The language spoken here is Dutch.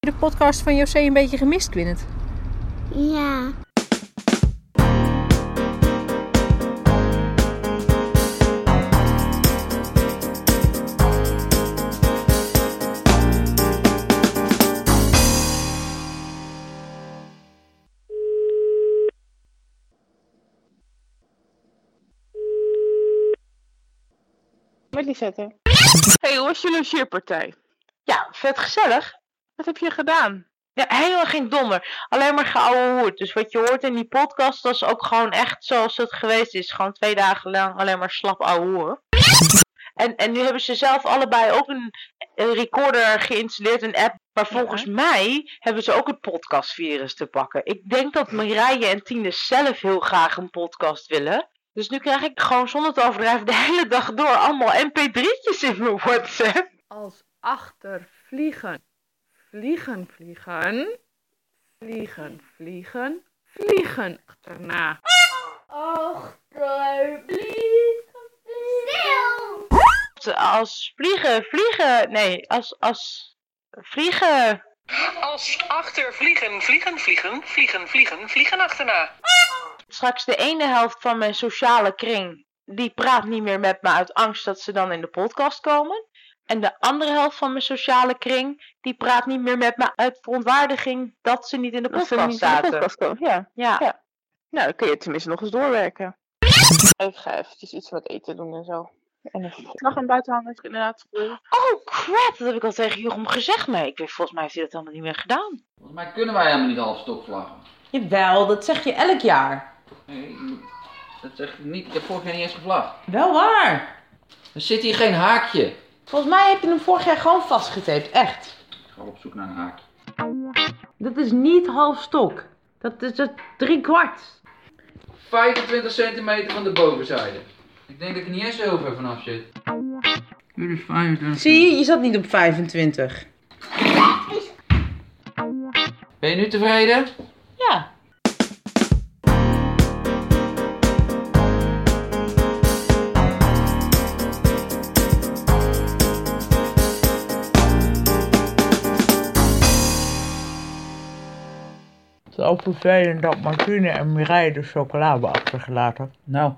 de podcast van José een beetje gemist, Quinnet? Ja. Met Lisette. hey, hoe was je logeerpartij? Ja, vet gezellig. Wat heb je gedaan? Ja, helemaal geen donder. Alleen maar geouwe hoed. Dus wat je hoort in die podcast, dat is ook gewoon echt zoals het geweest is. Gewoon twee dagen lang alleen maar slap ouwe hoeren. En, en nu hebben ze zelf allebei ook een, een recorder geïnstalleerd, een app. Maar volgens mij hebben ze ook het podcastvirus te pakken. Ik denk dat Marije en Tine zelf heel graag een podcast willen. Dus nu krijg ik gewoon zonder te overdrijven de hele dag door allemaal mp3'tjes in mijn WhatsApp. Als achtervliegen. Vliegen, vliegen. Vliegen, vliegen. Vliegen achterna. Als vliegen, vliegen. Nee, als, als vliegen. Als achter vliegen, vliegen, vliegen, vliegen, vliegen, vliegen achterna. Straks de ene helft van mijn sociale kring, die praat niet meer met me uit angst dat ze dan in de podcast komen. En de andere helft van mijn sociale kring, die praat niet meer met me uit verontwaardiging dat ze niet in de Dat ze podcast niet in de zaten. podcast komen, ja. Ja. Ja. Nou, dan kun je tenminste nog eens doorwerken. Ik ga eventjes iets wat eten doen en zo. En even nog aan buiten hangen, is inderdaad. Oh crap, dat heb ik al tegen Jochem gezegd, maar ik weet, volgens mij heeft hij dat helemaal niet meer gedaan. Volgens mij kunnen wij helemaal niet half stok vlaggen. Jawel, dat zeg je elk jaar. Nee, dat zeg ik niet. Ik heb vorig jaar niet eens gevlagd. Wel waar. Er zit hier geen haakje. Volgens mij heb je hem vorig jaar gewoon vastgetaped, echt. Ik ga op zoek naar een haakje. Dat is niet half stok. Dat is het drie kwart. 25 centimeter van de bovenzijde. Ik denk dat ik er niet eens zo ver vanaf zit. Dit is 25. Zie je, je zat niet op 25. Ben je nu tevreden? Zo vervelend dat Martine en Mireille de chocola hebben achtergelaten. Nou,